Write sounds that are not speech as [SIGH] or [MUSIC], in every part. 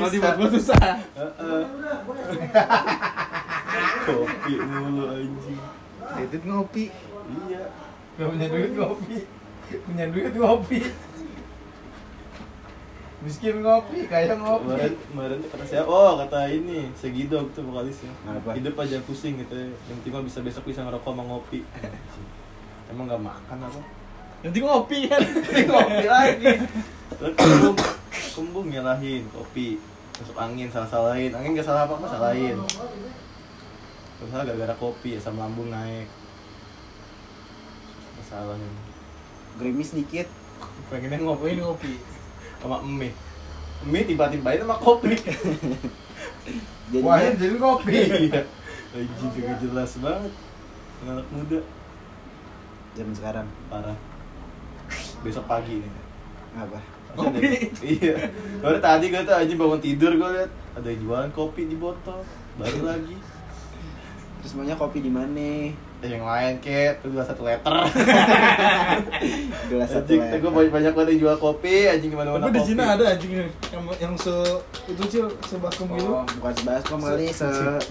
Kalau dibuat susah. Heeh. Kopi mulu anjing. Edit ngopi. Iya. Gak punya duit ngopi. Punya duit ngopi. Miskin ngopi, kaya ngopi. Kemarin, kemarin kata siapa? Oh, kata ini, Segido tuh vokalisnya. Apa? Hidup aja pusing gitu ya. Yang penting bisa besok bisa ngerokok sama ngopi. Emang gak makan apa? Nanti ngopi kan. [LAUGHS] ngopi lagi. [COUGHS] kembung, nyalahin kopi. Masuk angin, salah-salahin. Angin gak salah apa-apa, salahin. Terus salah gara-gara kopi, asam lambung naik. Masalahnya. Gerimis dikit. Pengennya ngopi ini ngopi. sama mie. Mie tiba-tibain sama kopi. Jadi Wah, jadi ngopi. Iya. Anjing gak jelas banget. Anak muda zaman sekarang parah. Besok pagi nih. apa? Kopi. [LAUGHS] Iya. Baru tadi gue tuh anjing bangun tidur gue liat ada yang jualan kopi di botol. Baru [LAUGHS] lagi. Terus maunya kopi di mana? Eh, yang lain tuh dua satu liter. [LAUGHS] Gelas satu liter. gue banyak banyak banget yang jual kopi, anjing gimana mana Tapi di Cina ada anjing yang yang se itu cil sebakum gitu. Oh, bukan sebaskom kali, se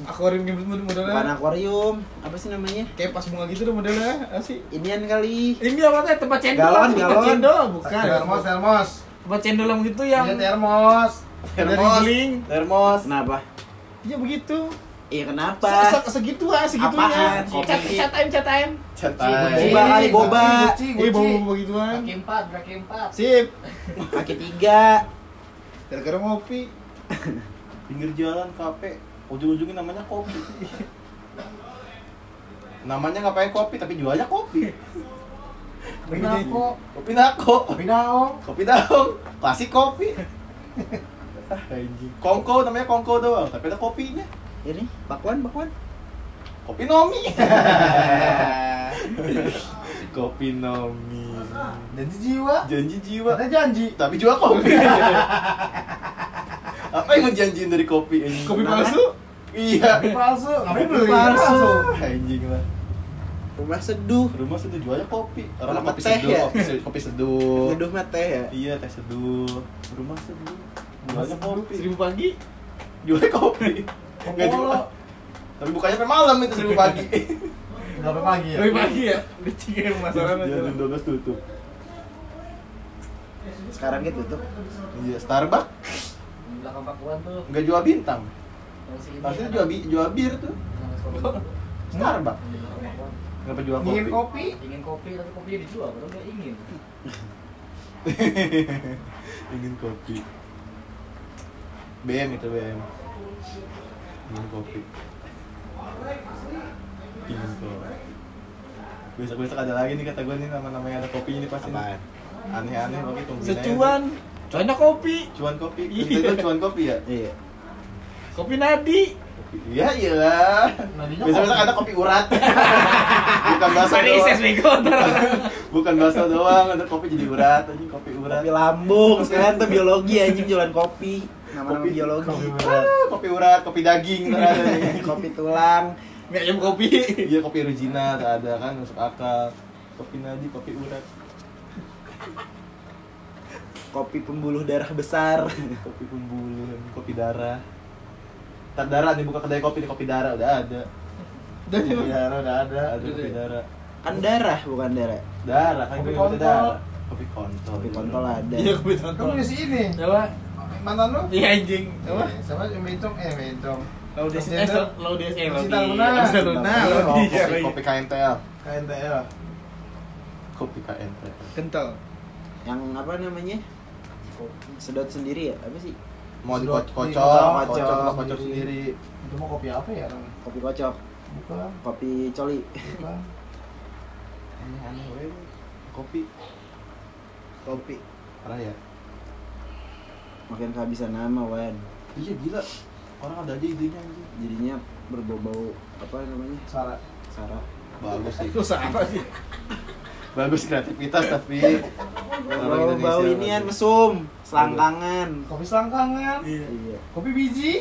Akuarium gitu bukan modelnya. akuarium. Apa sih namanya? Kayak pas bunga gitu modelnya. Apa sih? Inian kali. Ini apa teh tempat cendol? Galon, galon. cendol bukan. termos termos Tempat cendol yang gitu yang iya termos Dari Termos, beling. termos. Kenapa? Iya begitu. Iya kenapa? Se -se Segitu ah, segitunya. Apaan? Kopi. Cat cat time, cat time. Santai. Boba kali, boba. Iya, guci bawa gituan. Kaki empat, kaki empat. Sip. Kaki tiga. Gara-gara ngopi. [LAUGHS] Pinggir jalan kafe, ujung-ujungnya namanya kopi. [LAUGHS] namanya nggak pakai kopi tapi jualnya kopi. Kopi nako Kopi nako. kopi naong Kopi daung. Klasik kopi. ah, [LAUGHS] anjing. Kongko namanya kongko doang, tapi ada kopinya. Ini bakwan, bakwan. Kopi nomi. [LAUGHS] kopi nomi. janji jiwa Janji jiwa. katanya janji Tapi jual kopi. [LAUGHS] Apa yang mau janjiin dari kopi anjing? Kopi palsu. Iya. kopi palsu ngapain beli palsu. palsu Anjing lah. Rumah seduh. Rumah sudah jualnya kopi. Orang kopi teh seduh, ya? kopi, se- kopi seduh. Seduh mah teh ya. Iya, teh seduh. Rumah seduh. Jualnya kopi. Seribu pagi. Jualnya kopi. [LAUGHS] Enggak jual. Tapi bukannya sampai malam itu seribu pagi. [LAUGHS] berapa pagi ya Lebih pagi ya. Dicingin masalahnya. Jam 12 tutup. Sekarang gitu tuh. Iya, Starbucks Di belakang pakuan tuh. enggak jual bintang. Pasti jual bi jual bir tuh. Sekolah. Starbucks. Kenapa jual ingin kopi? kopi Ingin kopi tapi kopinya dijual, padahal nggak ingin. [LAUGHS] Ingin kopi. BM itu BM. Ingin kopi. Ingin kopi. Besok-besok ada lagi nih kata gue nih nama-nama yang ada kopinya nih pasti. Apaan? Aneh-aneh oke tungguin aja. Secuan. Cuannya kopi. Cuan kopi. Iya. Itu cuan kopi ya? Iya. Kopi nadi. Iya iyalah. Besok-besok kopi. ada kopi urat. [LAUGHS] Bukan ses doang. bego. Bukan bakso doang, ada kopi jadi urat aja kopi urat. Kopi lambung. Sekarang tuh biologi anjing jualan kopi. Nama-nama Kopi- biologi. kopi Ah, kopi urat, kopi daging ada. [LAUGHS] Kopi tulang. Mie ayam kopi. Iya kopi Regina tak ada kan masuk akal. Kopi Nadi, kopi urat, Kopi pembuluh darah besar. kopi pembuluh, kopi darah. Ntar darah nih buka kedai kopi nih kopi darah udah ada. Dan kopi darah udah ada Ada kopi darah. Kan darah bukan darah. Darah kan Kopi kontol. darah. Kopi kontol. Kopi kontol ada. Iya kopi kamu tonton. di sini Apa? mantan lu Iya anjing. Apa? Eh, sama yang bencong eh bencong Laudes eh Laudes eh Laudi. Cinta Luna. Cinta Luna. Laudi. kopi, kopi KNTL. KNTL Kopi KNTL. Kental. Yang apa namanya? Sedot sendiri ya? Apa sih? Mau dikocok, dikocok, kocok, kocok kocok, kocok sendiri. itu mau kopi apa ya Kopi kocok, bukan kopi coli. bukan Aneh-aneh weh. Kopi. Kopi. Parah ya? Makin kehabisan nama, Wan. Iya gila. Orang ada aja idenya anjing. Jadinya berbau-bau apa namanya? Sarah Sara. Bagus sih. [LAUGHS] Itu apa sih? Bagus kreativitas tapi [LAUGHS] Orang Bau-bau Indonesia inian bagus. mesum, selangkangan. kopi selangkangan Iya. Iya, kopi biji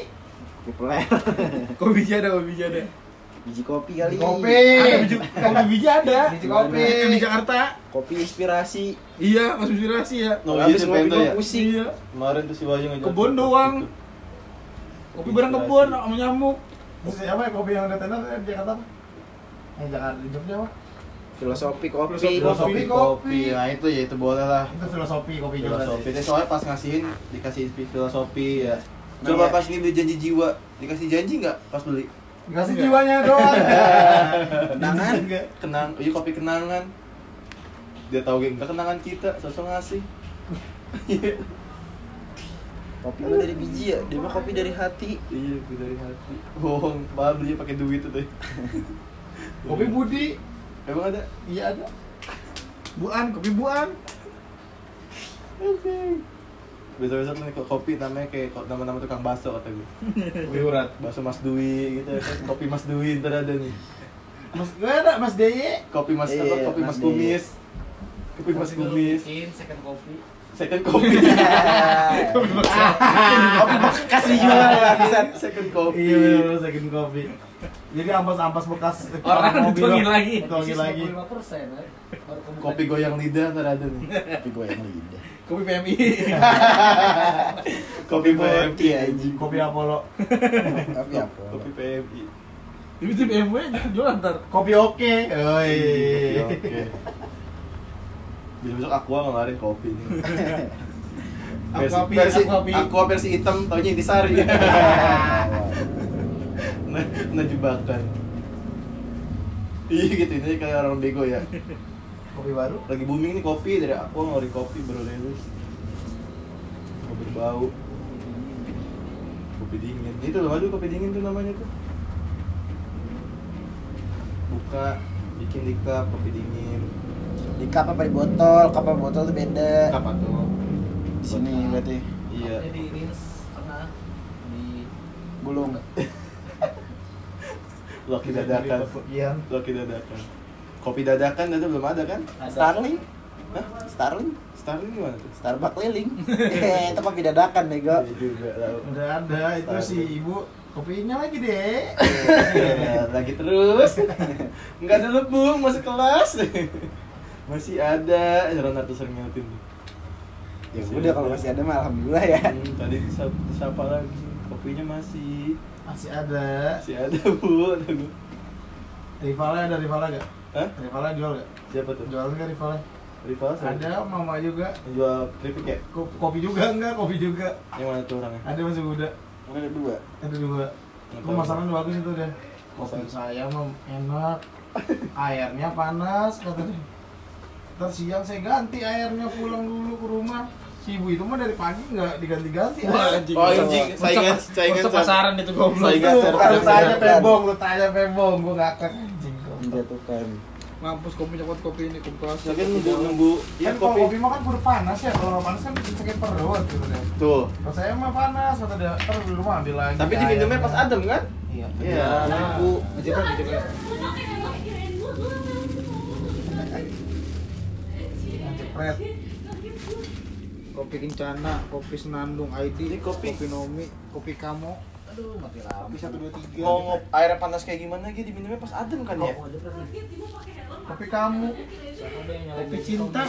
kopi peler. [LAUGHS] Kopi biji ada, kopi biji ada. Biji kopi kali. kopi Ada biji kopi biji ada. biji kopi Yang di Jakarta. Kopi inspirasi. Iya, Mas inspirasi ya. Oh iya gua ya? pusing. Iya. Kemarin tuh si Wahyu ngajak Kebun doang. Kopi barang kebun sama nyamuk. Terus apa ya kopi yang ada tenar di Jakarta apa? Yang Jakarta di Jogja apa? Filosofi kopi. Filosofi Kopi, kopi. kopi. Nah itu ya itu boleh lah. Itu filosofi kopi juga. Filosofi. Soalnya pas ngasihin dikasih filosofi ya. Nah, Coba ya. pas ini beli janji jiwa, dikasih janji nggak pas beli? Dikasih jiwanya doang. [LAUGHS] Kenangan. Kenang, iya kopi kenangan. Dia tahu gak kenangan kita, sosok ngasih. [LAUGHS] Kopi mah dari biji ya, dia mah kopi dari hati. iya, kopi dari hati. Bohong, malah beli pakai duit tuh. Kopi Budi. Emang ada? Iya ada. Buan, kopi Buan. Besok-besok nih kopi namanya kayak kok nama-nama tukang bakso kata gue. [LAUGHS] Kopi urat. Bakso Mas Dwi gitu, kopi Mas Dwi ntar ada nih. Mas gue ada Mas Deye. Kopi Mas apa? Kopi Mas Mas Kumis. Kopi Mas Kopi Kumis. second kopi. Second kopi. [LAUGHS] kopi bekas dijual bangsat. Second kopi. Iya second kopi. Jadi ampas-ampas bekas Orang mobil. ditungin lagi. Ditungin lagi. 65 persen. eh. Baru kebuka Kopi goyang lidah ntar ada nih. [LAUGHS] Kopi gue yang lidah. Kopi PMI. [LAUGHS] Kopi PMI Iya, anjing. Kopi Apollo. Kopi apa? Kopi PMI. Ini tim BMW jualan ntar. Kopi oke. Oi. Oke. Besok aqua ngeluarin kopi nih. Aqua Pi, versi, aqua versi hitam, taunya intisari. [LAUGHS] nah, nah jebakan. Iya gitu, ini kayak orang bego ya. [LAUGHS] Kopi baru. Lagi booming nih kopi dari aqua ngeluarin kopi baru rilis. Mau berbau. Kopi dingin. Itu loh, aduh kopi dingin tuh namanya tuh. Buka, bikin di cup kopi dingin. Di cup apa di botol? Cup apa botol tuh beda. Apa tuh? Di sini berarti Iya. Ini di rinse tengah di gulung. [LAUGHS] Loki dadakan. Iya. Loki dadakan. Kopi dadakan itu belum ada kan? Ada. Starling. Hah? Starling. Starling gimana tuh? Starbucks keliling. [LAUGHS] Eh, itu kopi dadakan nego. Iya juga tahu. Udah ada itu si ibu kopinya lagi deh. Iya, lagi terus. Enggak ada lebung, masih kelas. masih ada, Ronaldo sering ngeliatin tuh. Ya udah kalau masih ada mah alhamdulillah ya. Hmm, tadi disapa lagi. Kopinya masih Masih ada. masih ada, Bu. Rivalnya ada rivalnya gak? Hah? Rivalnya jual gak? Siapa tuh? Jual nggak rivalnya? Rival? Ada mama juga. Jual keripik ya? Ko- Kopi juga enggak? Kopi juga. Yang mana tuh orangnya? Ada masih muda. Ada dua. Ada dua. Masalahnya bagus itu deh. Kopi saya mah enak. Airnya panas kata dia. Ntar siang saya ganti airnya pulang dulu ke rumah. Si ibu itu mah dari pagi nggak diganti-ganti. Wah, anjing. Oh, anjing, saingan, saingan pasaran itu goblok. Saingan Lu tanya pebong, lu tanya pebong, gua ngakak anjing. Menjatuhkan. Mampus kopi coklat kopi ini kopi kelas. Ya kan nunggu nunggu ya Kan kalau kopi. kopi mah kan udah panas ya, kalau panas kan sakit perut gitu deh. Tuh. Kalau saya mah panas, kata dia, ntar di rumah ambil lagi. Tapi diminumnya pas adem kan? Iya. Iya, nunggu. Ngejepret ngejepret. Jepret. Kopi Kencana, kopi Senandung ID, Ini kopi. kopi Nomi, kopi Kamo, aduh mati lampu. kopi satu dua tiga. Mau ngop airnya panas kayak gimana lagi diminumnya pas adem kan ya? Kopi kamu, Kopi cinta,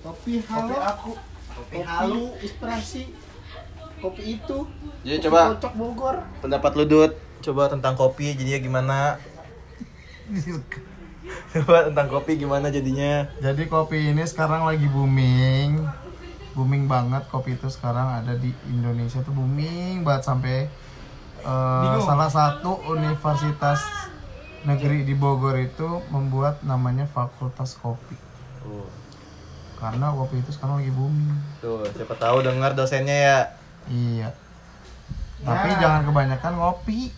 kopi kopi halo, aku. kopi halu, inspirasi, kopi itu. Jadi kopi coba Kocok Bogor. pendapat lu Dut coba tentang kopi jadinya gimana? [LAUGHS] coba tentang kopi gimana jadinya? Jadi kopi ini sekarang lagi booming. Booming banget kopi itu sekarang ada di Indonesia tuh booming banget sampai eh, salah satu universitas negeri di Bogor itu membuat namanya Fakultas Kopi. Tuh, Karena kopi itu sekarang lagi booming. tuh siapa tahu dengar dosennya ya. Iya. Tapi jangan kebanyakan ngopi.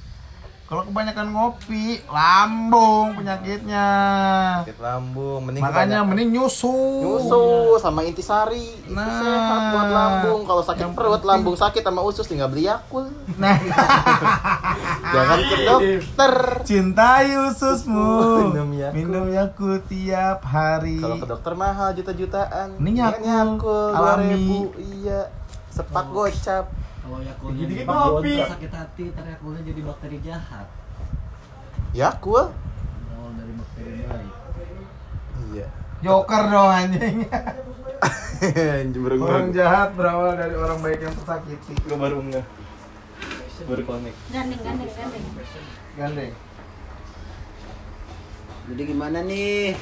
Kalau kebanyakan ngopi, lambung penyakitnya. Sakit lambung, mending Makanya kebanyakan- mending nyusu. nyusu sama intisari itu Nah. sehat buat lambung kalau sakit Yang perut penting- lambung sakit sama usus tinggal beli yakul Nah, [LAUGHS] jangan ke dokter cintai ususmu. Minum Yakult. Minum Yakult tiap hari. kalau ke dokter mahal juta-jutaan Mending Yakult, Yakult, alami. 2000 iya sepak gocap Kalau Yakultnya jadi bakter sakit hati, ntar Yakultnya jadi bakteri jahat. Yakul Berawal dari bakteri baik. iya Joker dong anjing. [LAUGHS] Orang jahat berawal dari orang baik yang tersakiti. gue baru enggak berkonek Gandeng, gandeng, gandeng. Gandeng. Jadi gimana nih?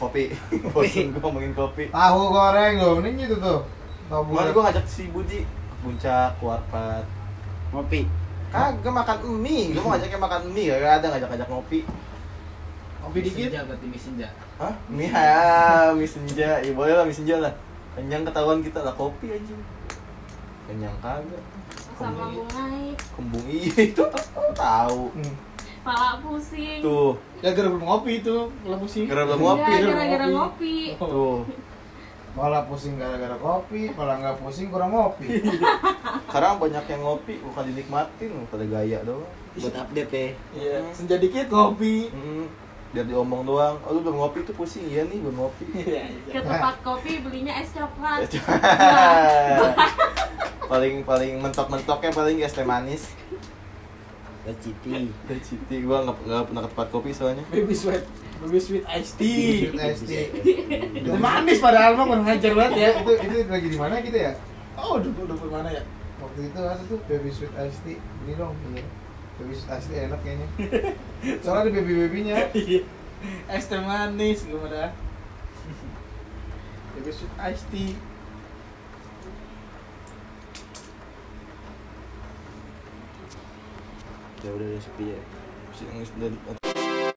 kopi [LAUGHS] bosan gue ngomongin kopi Tahu goreng loh, ini gitu tuh. Tahu gue ngajak si Budi puncak, warpat Ngopi. Kagak makan mie, gue mau ngajaknya makan mie, gak ada ngajak-ngajak ngopi. Kopi dikit. Senja berarti mie senja. Hah? Mie ya, mie senja, ya boleh lah mie senja lah. Kenyang ketahuan kita lah. Kopi aja Kenyang kagak. Sama bungai, Kembung iya itu. [LAUGHS] Tahu. Hmm. pala pusing. Tuh, Gara-gara belum ngopi itu, kalau pusing. gara belum Enggak, ngopi gara-gara ngopi. Tuh, Malah pusing gara-gara kopi, malah nggak pusing kurang ngopi. [LAUGHS] sekarang banyak yang ngopi, bukan dinikmatin, pada gaya doang Buat update ya. Iya, senja dikit ngopi. Hmm, biar diomong doang, oh lu belum ngopi tuh pusing, iya nih belum ngopi Iya, Ke tempat kopi belinya es coklat. [LAUGHS] paling paling mentok-mentoknya paling es teh manis Citi. Teh Citi, gua nggak nggak pernah ke tempat kopi soalnya Baby sweet, baby sweet iced tea. Sweet iced tea. Itu manis padahal mah kurang ngajar banget ya. itu itu lagi di mana gitu ya? Oh, dulu dulu mana ya? Waktu itu ada tuh baby sweet iced tea. Ini dong, iya. Baby sweet iced tea enak kayaknya. [LAUGHS] Soalnya ada baby babynya. Iya. Es teh manis gimana? Baby sweet iced tea. Ya udah udah